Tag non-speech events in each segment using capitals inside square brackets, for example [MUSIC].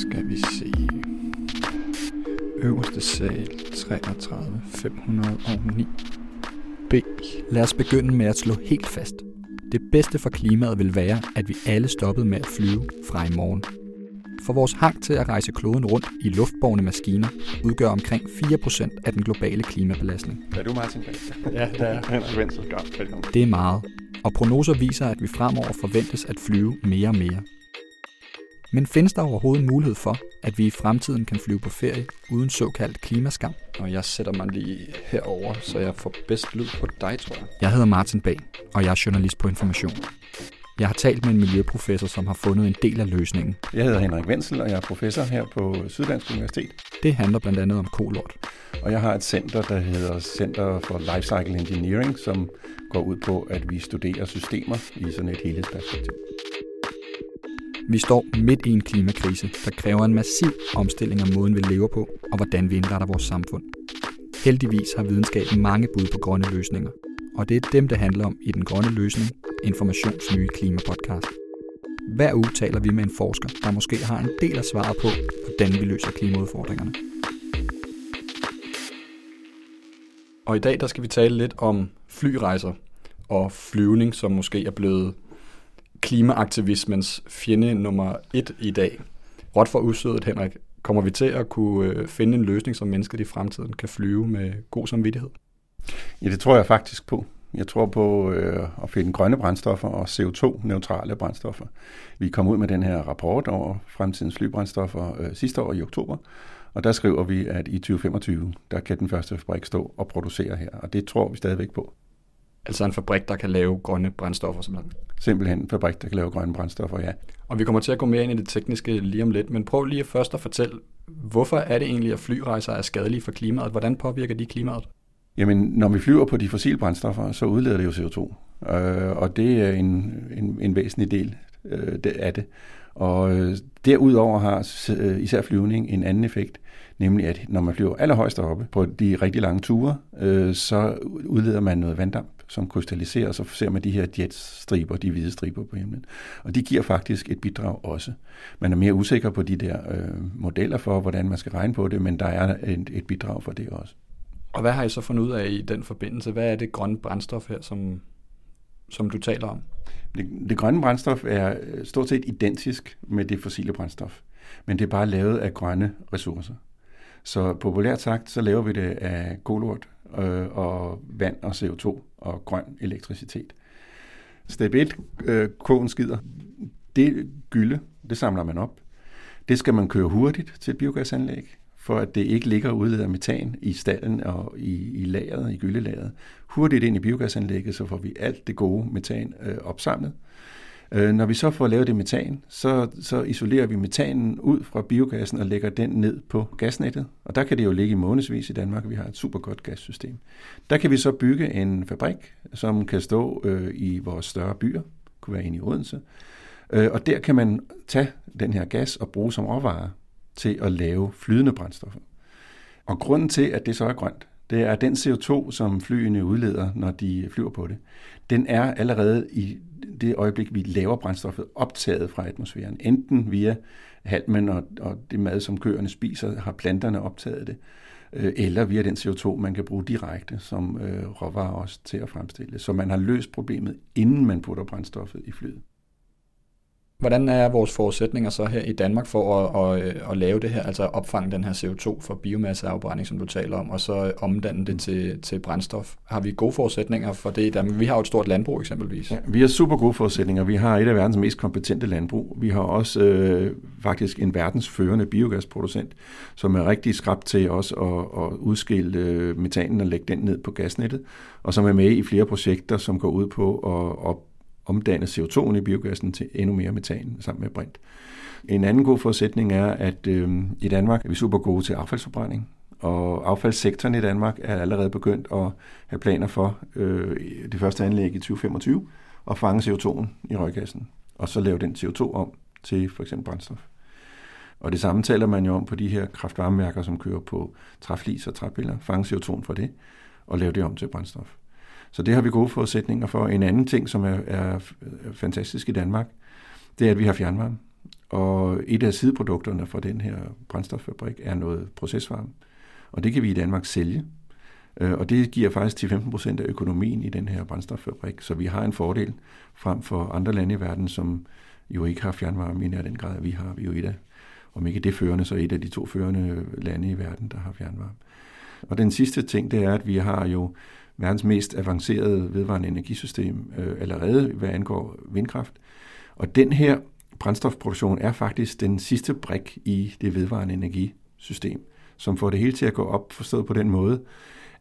Skal vi se. Øverste sal 33 509 B. Lad os begynde med at slå helt fast. Det bedste for klimaet vil være, at vi alle stoppede med at flyve fra i morgen. For vores hang til at rejse kloden rundt i luftborne maskiner udgør omkring 4% af den globale klimabelastning. Er du Martin? Ja, det er [LAUGHS] velkommen. Det er meget, og prognoser viser, at vi fremover forventes at flyve mere og mere. Men findes der overhovedet mulighed for, at vi i fremtiden kan flyve på ferie uden såkaldt klimaskam? Og jeg sætter mig lige herover, så jeg får bedst lyd på dig, tror jeg. Jeg hedder Martin Bag, og jeg er journalist på Information. Jeg har talt med en miljøprofessor, som har fundet en del af løsningen. Jeg hedder Henrik Wenzel, og jeg er professor her på Syddansk Universitet. Det handler blandt andet om kolort. Og jeg har et center, der hedder Center for Life Cycle Engineering, som går ud på, at vi studerer systemer i sådan et helhedsperspektiv. Vi står midt i en klimakrise, der kræver en massiv omstilling af måden, vi lever på, og hvordan vi indretter vores samfund. Heldigvis har videnskaben mange bud på grønne løsninger, og det er dem, det handler om i Den Grønne Løsning, Informations nye klimapodcast. Hver uge taler vi med en forsker, der måske har en del af svaret på, hvordan vi løser klimaudfordringerne. Og i dag der skal vi tale lidt om flyrejser og flyvning, som måske er blevet klimaaktivismens fjende nummer et i dag. Råt for usødet, Henrik. Kommer vi til at kunne øh, finde en løsning, som mennesket i fremtiden kan flyve med god samvittighed? Ja, det tror jeg faktisk på. Jeg tror på øh, at finde grønne brændstoffer og CO2-neutrale brændstoffer. Vi kom ud med den her rapport over fremtidens flybrændstoffer øh, sidste år i oktober, og der skriver vi, at i 2025, der kan den første fabrik stå og producere her, og det tror vi stadigvæk på. Altså en fabrik, der kan lave grønne brændstoffer simpelthen. Simpelthen en fabrik, der kan lave grønne brændstoffer, ja. Og vi kommer til at gå mere ind i det tekniske lige om lidt, men prøv lige først at fortælle, hvorfor er det egentlig, at flyrejser er skadelige for klimaet? Hvordan påvirker de klimaet? Jamen, når vi flyver på de fossile brændstoffer, så udleder det jo CO2, øh, og det er en, en, en væsentlig del øh, af det. Og øh, derudover har øh, især flyvning en anden effekt, nemlig at når man flyver allerhøjst oppe på de rigtig lange ture, øh, så udleder man noget vanddamp, som krystalliserer, så ser man de her jetstriber, de hvide striber på himlen. Og de giver faktisk et bidrag også. Man er mere usikker på de der øh, modeller for, hvordan man skal regne på det, men der er et, et bidrag for det også. Og hvad har I så fundet ud af i den forbindelse? Hvad er det grønne brændstof her, som, som du taler om? Det, det grønne brændstof er stort set identisk med det fossile brændstof, men det er bare lavet af grønne ressourcer. Så populært sagt, så laver vi det af kolort øh, og vand og CO2 og grøn elektricitet. Step 1, øh, kogen skider. Det gylde, det samler man op. Det skal man køre hurtigt til et biogasanlæg, for at det ikke ligger og udleder metan i stallen og i, i lageret, i gyldelaget. Hurtigt ind i biogasanlægget, så får vi alt det gode metan øh, opsamlet. Øh, Øh, når vi så får lavet det metan, så, så isolerer vi metanen ud fra biogassen og lægger den ned på gasnettet. Og der kan det jo ligge i månedsvis i Danmark. Vi har et super godt gassystem. Der kan vi så bygge en fabrik, som kan stå øh, i vores større byer. Det kunne være inde i Odense. Øh, og der kan man tage den her gas og bruge som råvare til at lave flydende brændstoffer. Og grunden til, at det så er grønt, det er, at den CO2, som flyene udleder, når de flyver på det, den er allerede i det øjeblik, vi laver brændstoffet, optaget fra atmosfæren. Enten via halmen og, og det mad, som køerne spiser, har planterne optaget det, øh, eller via den CO2, man kan bruge direkte som øh, råvarer også til at fremstille. Så man har løst problemet, inden man putter brændstoffet i flyet. Hvordan er vores forudsætninger så her i Danmark for at, at, øh, at lave det her, altså opfange den her CO2 for biomasseafbrænding, som du taler om, og så øh, omdanne det til, til brændstof? Har vi gode forudsætninger for det i Danmark? Vi har jo et stort landbrug eksempelvis. Ja, vi har super gode forudsætninger. Vi har et af verdens mest kompetente landbrug. Vi har også øh, faktisk en verdensførende biogasproducent, som er rigtig skrabt til os at, at udskille øh, metanen og lægge den ned på gasnettet, og som er med i flere projekter, som går ud på at, at omdanne CO2'en i biogassen til endnu mere metan sammen med brint. En anden god forudsætning er, at øh, i Danmark er vi super gode til affaldsforbrænding, og affaldssektoren i Danmark er allerede begyndt at have planer for øh, det første anlæg i 2025 at fange CO2'en i røggassen, og så lave den CO2 om til for eksempel brændstof. Og det samme taler man jo om på de her kraftvarmeværker, som kører på træflis og træpiller. Fange CO2 fra det og lave det om til brændstof. Så det har vi gode forudsætninger for. En anden ting, som er, er fantastisk i Danmark, det er, at vi har fjernvarme. Og et af sideprodukterne fra den her brændstoffabrik er noget procesvarme. Og det kan vi i Danmark sælge. Øh, og det giver faktisk 10-15 procent af økonomien i den her brændstoffabrik. Så vi har en fordel frem for andre lande i verden, som jo ikke har fjernvarme i nær den grad, vi har. Vi er jo et af, om ikke det førende, så et af de to førende lande i verden, der har fjernvarme. Og den sidste ting, det er, at vi har jo verdens mest avancerede vedvarende energisystem øh, allerede, hvad angår vindkraft. Og den her brændstofproduktion er faktisk den sidste brik i det vedvarende energisystem, som får det hele til at gå op, forstået på den måde,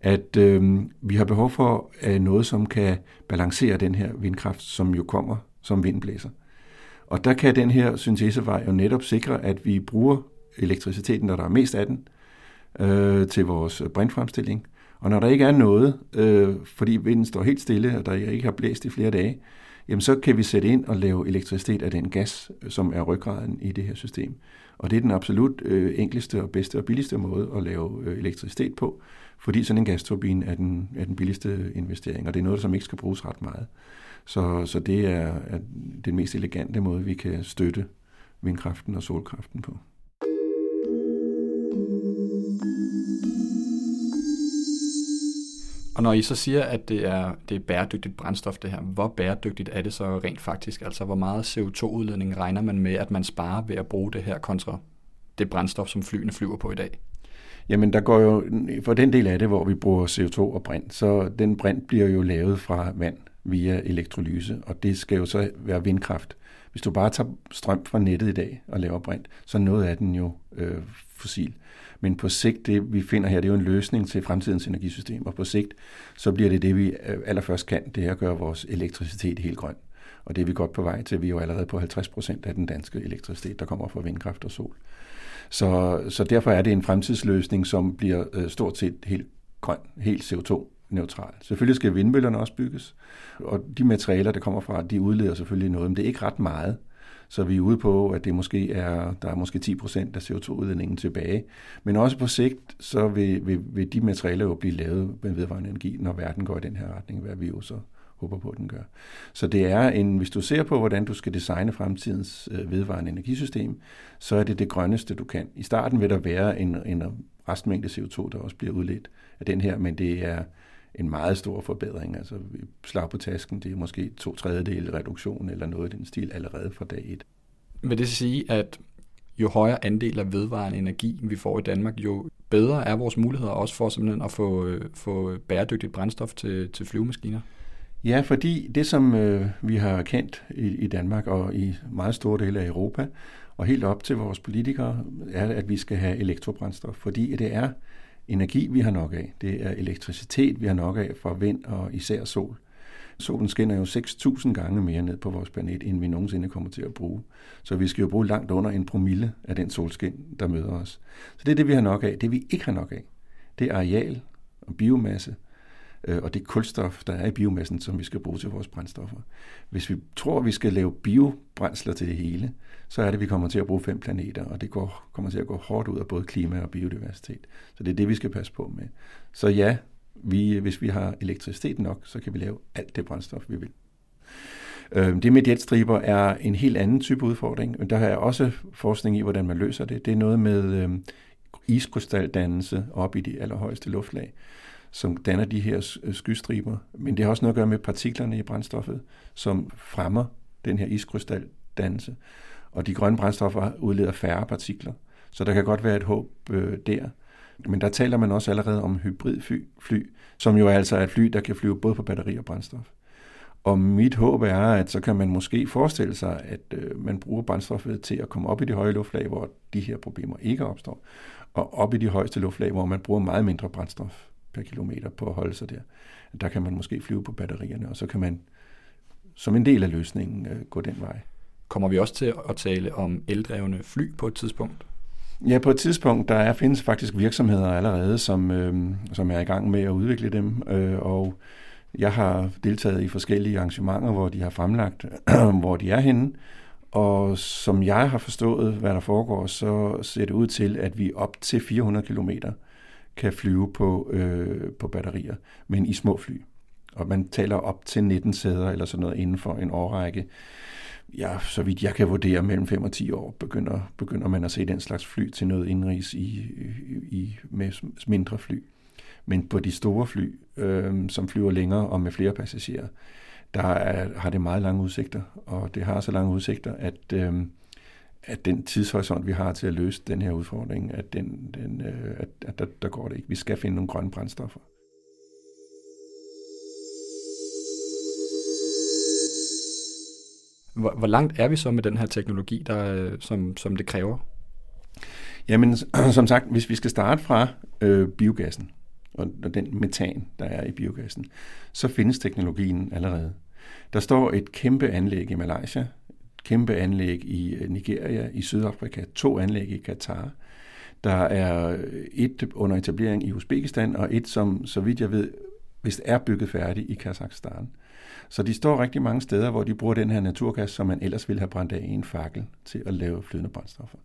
at øh, vi har behov for øh, noget, som kan balancere den her vindkraft, som jo kommer som vindblæser. Og der kan den her syntesevej jo netop sikre, at vi bruger elektriciteten, når der er mest af den, øh, til vores brintfremstilling. Og når der ikke er noget, øh, fordi vinden står helt stille, og der ikke har blæst i flere dage, jamen så kan vi sætte ind og lave elektricitet af den gas, som er ryggraden i det her system. Og det er den absolut øh, enkleste og bedste og billigste måde at lave øh, elektricitet på, fordi sådan en gasturbin er den, er den billigste investering, og det er noget, som ikke skal bruges ret meget. Så, så det er, er den mest elegante måde, vi kan støtte vindkraften og solkraften på. Og når I så siger, at det er, det er bæredygtigt brændstof, det her, hvor bæredygtigt er det så rent faktisk? Altså, hvor meget CO2-udledning regner man med, at man sparer ved at bruge det her kontra det brændstof, som flyene flyver på i dag? Jamen, der går jo, for den del af det, hvor vi bruger CO2 og brint, så den brint bliver jo lavet fra vand via elektrolyse, og det skal jo så være vindkraft. Hvis du bare tager strøm fra nettet i dag og laver brint, så er noget af den jo øh, fossil. Men på sigt, det vi finder her, det er jo en løsning til fremtidens energisystem, og på sigt, så bliver det det, vi øh, allerførst kan, det er at gøre vores elektricitet helt grøn. Og det er vi godt på vej til. Vi er jo allerede på 50 procent af den danske elektricitet, der kommer fra vindkraft og sol. Så, så derfor er det en fremtidsløsning, som bliver øh, stort set helt grøn, helt CO2 neutral. Selvfølgelig skal vindmøllerne også bygges, og de materialer, der kommer fra, de udleder selvfølgelig noget, men det er ikke ret meget. Så vi er ude på, at det måske er, der er måske 10 procent af CO2-udledningen tilbage. Men også på sigt, så vil, vil, vil de materialer jo blive lavet med vedvarende energi, når verden går i den her retning, hvad vi jo så håber på, at den gør. Så det er en, hvis du ser på, hvordan du skal designe fremtidens øh, vedvarende energisystem, så er det det grønneste, du kan. I starten vil der være en, en restmængde CO2, der også bliver udledt af den her, men det er en meget stor forbedring. Altså slag på tasken, det er måske to tredjedel reduktion eller noget i den stil allerede fra dag et. Vil det sige, at jo højere andel af vedvarende energi vi får i Danmark, jo bedre er vores muligheder også for simpelthen at få, øh, få bæredygtigt brændstof til, til flyvemaskiner? Ja, fordi det, som øh, vi har kendt i, i Danmark og i meget store dele af Europa, og helt op til vores politikere, er, at vi skal have elektrobrændstof, fordi det er energi, vi har nok af. Det er elektricitet, vi har nok af fra vind og især sol. Solen skinner jo 6.000 gange mere ned på vores planet, end vi nogensinde kommer til at bruge. Så vi skal jo bruge langt under en promille af den solskin, der møder os. Så det er det, vi har nok af. Det vi ikke har nok af, det er areal og biomasse, øh, og det kulstof, der er i biomassen, som vi skal bruge til vores brændstoffer. Hvis vi tror, at vi skal lave biobrændsler til det hele, så er det, at vi kommer til at bruge fem planeter, og det går, kommer til at gå hårdt ud af både klima og biodiversitet. Så det er det, vi skal passe på med. Så ja, vi, hvis vi har elektricitet nok, så kan vi lave alt det brændstof, vi vil. Øh, det med jetstriber er en helt anden type udfordring, men der er også forskning i, hvordan man løser det. Det er noget med øh, iskrystaldannelse op i de allerhøjeste luftlag som danner de her øh, skystriber. Men det har også noget at gøre med partiklerne i brændstoffet, som fremmer den her iskrystaldannelse. Og de grønne brændstoffer udleder færre partikler, så der kan godt være et håb øh, der. Men der taler man også allerede om hybridfly, fly, som jo altså er et fly, der kan flyve både på batteri og brændstof. Og mit håb er, at så kan man måske forestille sig, at øh, man bruger brændstoffet til at komme op i de høje luftlag, hvor de her problemer ikke opstår, og op i de højeste luftlag, hvor man bruger meget mindre brændstof per kilometer på at holde sig der. Der kan man måske flyve på batterierne, og så kan man som en del af løsningen øh, gå den vej. Kommer vi også til at tale om eldrevne fly på et tidspunkt? Ja, på et tidspunkt, der er, findes faktisk virksomheder allerede, som, øh, som er i gang med at udvikle dem, øh, og jeg har deltaget i forskellige arrangementer, hvor de har fremlagt, [CLEARS THROAT] hvor de er henne, og som jeg har forstået, hvad der foregår, så ser det ud til, at vi op til 400 kilometer kan flyve på, øh, på batterier, men i små fly. Og man taler op til 19 sæder eller sådan noget inden for en årrække. ja, så vidt jeg kan vurdere, mellem 5 og 10 år begynder, begynder man at se den slags fly til noget indrigs i, i, med mindre fly. Men på de store fly, øh, som flyver længere og med flere passagerer, der er, har det meget lange udsigter, og det har så lange udsigter, at, øh, at den tidshorisont, vi har til at løse den her udfordring, at, den, den, øh, at, at der, der går det ikke. Vi skal finde nogle grønne brændstoffer. Hvor, hvor langt er vi så med den her teknologi, der, som, som det kræver? Jamen, [CLEARS THROAT] som sagt, hvis vi skal starte fra øh, biogassen, og, og den metan, der er i biogassen, så findes teknologien allerede. Der står et kæmpe anlæg i Malaysia, kæmpe anlæg i øh, Nigeria, i Sydafrika, to anlæg i Katar. Der er øh, et under etablering i Uzbekistan, og et, som så vidt jeg ved, hvis er bygget færdigt i Kazakhstan. Så de står rigtig mange steder, hvor de bruger den her naturgas, som man ellers ville have brændt af i en fakkel til at lave flydende brændstoffer.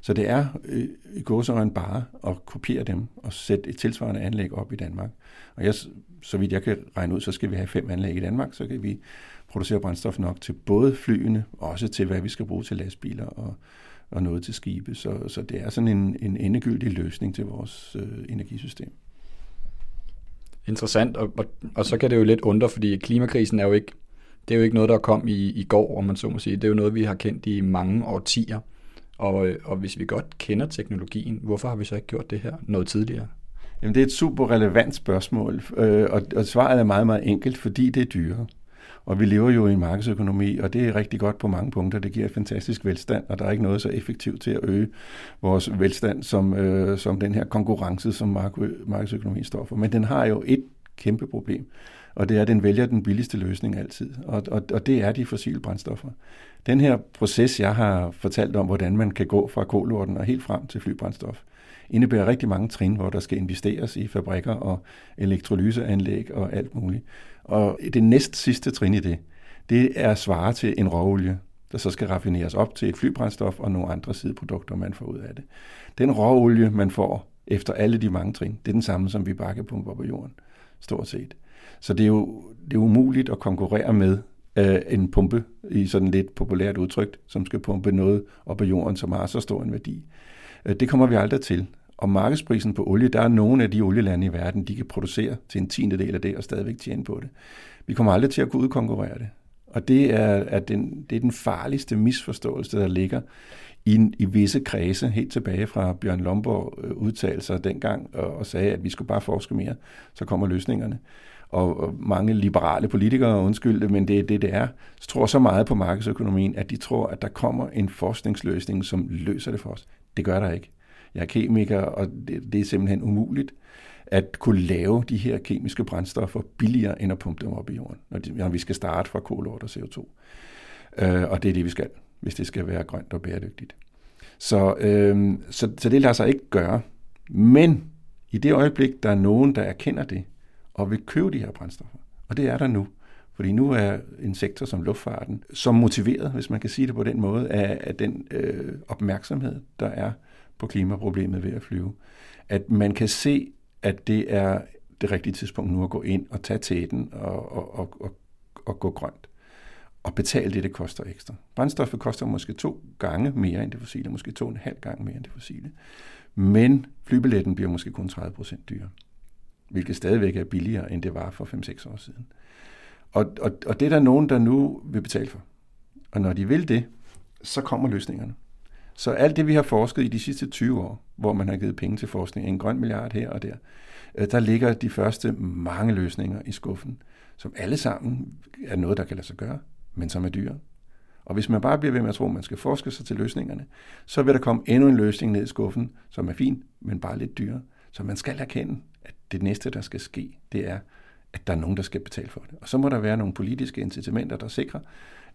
Så det er øh, i gåsøjne bare at kopiere dem og sætte et tilsvarende anlæg op i Danmark. Og jeg, så vidt jeg kan regne ud, så skal vi have fem anlæg i Danmark, så kan vi producere brændstof nok til både flyene, og også til hvad vi skal bruge til lastbiler og, og noget til skibe. Så, så det er sådan en, en endegyldig løsning til vores øh, energisystem. Interessant, og, og, og så kan det jo lidt undre, fordi klimakrisen er jo ikke, det er jo ikke noget, der kom i, i går, om man så må sige. Det er jo noget, vi har kendt i mange årtier. Og, øh, og hvis vi godt kender teknologien, hvorfor har vi så ikke gjort det her noget tidligere? Jamen, det er et super relevant spørgsmål, øh, og, og svaret er meget, meget enkelt, fordi det er dyrere. Og vi lever jo i en markedsøkonomi, og det er rigtig godt på mange punkter. Det giver fantastisk velstand, og der er ikke noget så effektivt til at øge vores velstand som, øh, som den her konkurrence, som markedsøkonomien står for. Men den har jo et kæmpe problem, og det er, at den vælger den billigste løsning altid, og, og, og det er de fossile brændstoffer. Den her proces, jeg har fortalt om, hvordan man kan gå fra kolorten og helt frem til flybrændstof, indebærer rigtig mange trin, hvor der skal investeres i fabrikker og elektrolyseanlæg og alt muligt. Og det næst sidste trin i det, det er svare til en råolie, der så skal raffineres op til et flybrændstof og nogle andre sideprodukter, man får ud af det. Den råolie, man får efter alle de mange trin, det er den samme, som vi bakkepumper på jorden, stort set. Så det er jo det er umuligt at konkurrere med øh, en pumpe, i sådan lidt populært udtrykt, som skal pumpe noget op på jorden, som har så stor en værdi. Øh, det kommer vi aldrig til. Og markedsprisen på olie, der er nogle af de olielande i verden, de kan producere til en tiende del af det og stadigvæk tjene på det. Vi kommer aldrig til at kunne udkonkurrere det. Og det er, er den, det er den farligste misforståelse, der ligger i, i visse kredse, helt tilbage fra Bjørn Lomborg øh, udtalelser dengang og, og sagde, at vi skulle bare forske mere, så kommer løsningerne. Og, og mange liberale politikere, undskyld det, men det er det, det er, så tror så meget på markedsøkonomien, at de tror, at der kommer en forskningsløsning, som løser det for os. Det gør der ikke. Jeg er kemiker, og det, det er simpelthen umuligt at kunne lave de her kemiske brændstoffer billigere end at pumpe dem op i jorden, når, de, når vi skal starte fra kulort og CO2. Øh, og det er det, vi skal, hvis det skal være grønt og bæredygtigt. Så, øh, så, så det lader sig ikke gøre. Men i det øjeblik, der er nogen, der erkender det, og vil købe de her brændstoffer, og det er der nu, fordi nu er en sektor som luftfarten som motiveret, hvis man kan sige det på den måde, af, af den øh, opmærksomhed, der er på klimaproblemet ved at flyve. At man kan se, at det er det rigtige tidspunkt nu at gå ind og tage tæten og, og, og, og, og gå grønt. Og betale det, det koster ekstra. Brændstoffet koster måske to gange mere end det fossile, måske to og en halv gang mere end det fossile. Men flybilletten bliver måske kun 30 procent dyrere, hvilket stadigvæk er billigere, end det var for 5-6 år siden. Og, og, og det er der nogen, der nu vil betale for. Og når de vil det, så kommer løsningerne. Så alt det, vi har forsket i de sidste 20 år, hvor man har givet penge til forskning, en grøn milliard her og der, øh, der ligger de første mange løsninger i skuffen, som alle sammen er noget, der kan lade sig gøre, men som er dyre. Og hvis man bare bliver ved med at tro, at man skal forske sig til løsningerne, så vil der komme endnu en løsning ned i skuffen, som er fin, men bare lidt dyrere. Så man skal erkende, at det næste, der skal ske, det er, at der er nogen, der skal betale for det. Og så må der være nogle politiske incitamenter, der sikrer,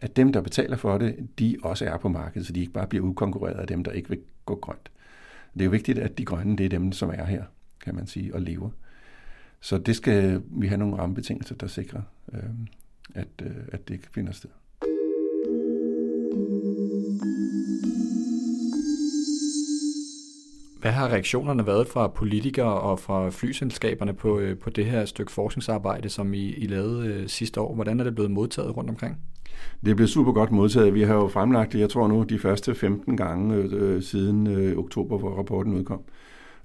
at dem, der betaler for det, de også er på markedet, så de ikke bare bliver udkonkurreret af dem, der ikke vil gå grønt. Det er jo vigtigt, at de grønne, det er dem, som er her, kan man sige, og lever. Så det skal vi have nogle rammebetingelser, der sikrer, øh, at, øh, at det finder sted. Hvad har reaktionerne været fra politikere og fra flyselskaberne på, øh, på det her stykke forskningsarbejde, som I, I lavede øh, sidste år? Hvordan er det blevet modtaget rundt omkring? Det er blevet super godt modtaget. Vi har jo fremlagt det, jeg tror nu, de første 15 gange øh, øh, siden øh, oktober, hvor rapporten udkom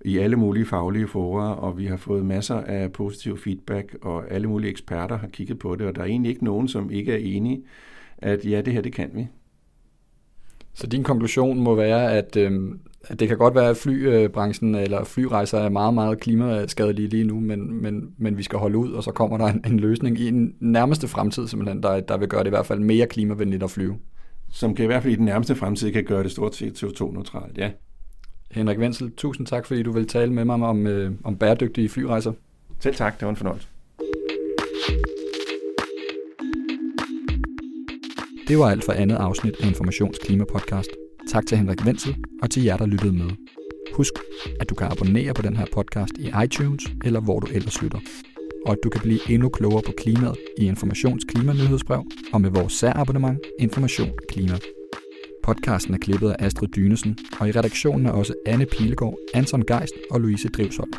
i alle mulige faglige forer, og vi har fået masser af positiv feedback, og alle mulige eksperter har kigget på det, og der er egentlig ikke nogen, som ikke er enige, at ja, det her, det kan vi. Så din konklusion må være, at, øh, at det kan godt være, at flybranchen eller flyrejser er meget, meget klimaskadelige lige nu, men, men, men vi skal holde ud, og så kommer der en, en løsning i en nærmeste fremtid, simpelthen, der, der vil gøre det i hvert fald mere klimavenligt at flyve. Som kan i hvert fald i den nærmeste fremtid kan gøre det stort set CO2-neutralt, ja. Henrik Wenzel, tusind tak, fordi du vil tale med mig om, øh, om bæredygtige flyrejser. Selv tak, det var en fornøjelse. Det var alt for andet afsnit af Informations Klimapodcast. Tak til Henrik Wenzel og til jer, der lyttede med. Husk, at du kan abonnere på den her podcast i iTunes eller hvor du ellers lytter. Og at du kan blive endnu klogere på klimaet i Informations Klimanyhedsbrev og med vores særabonnement Information Klima. Podcasten er klippet af Astrid Dynesen, og i redaktionen er også Anne Pilegaard, Anton Geist og Louise Drivsholm.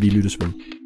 Vi lyttes ved.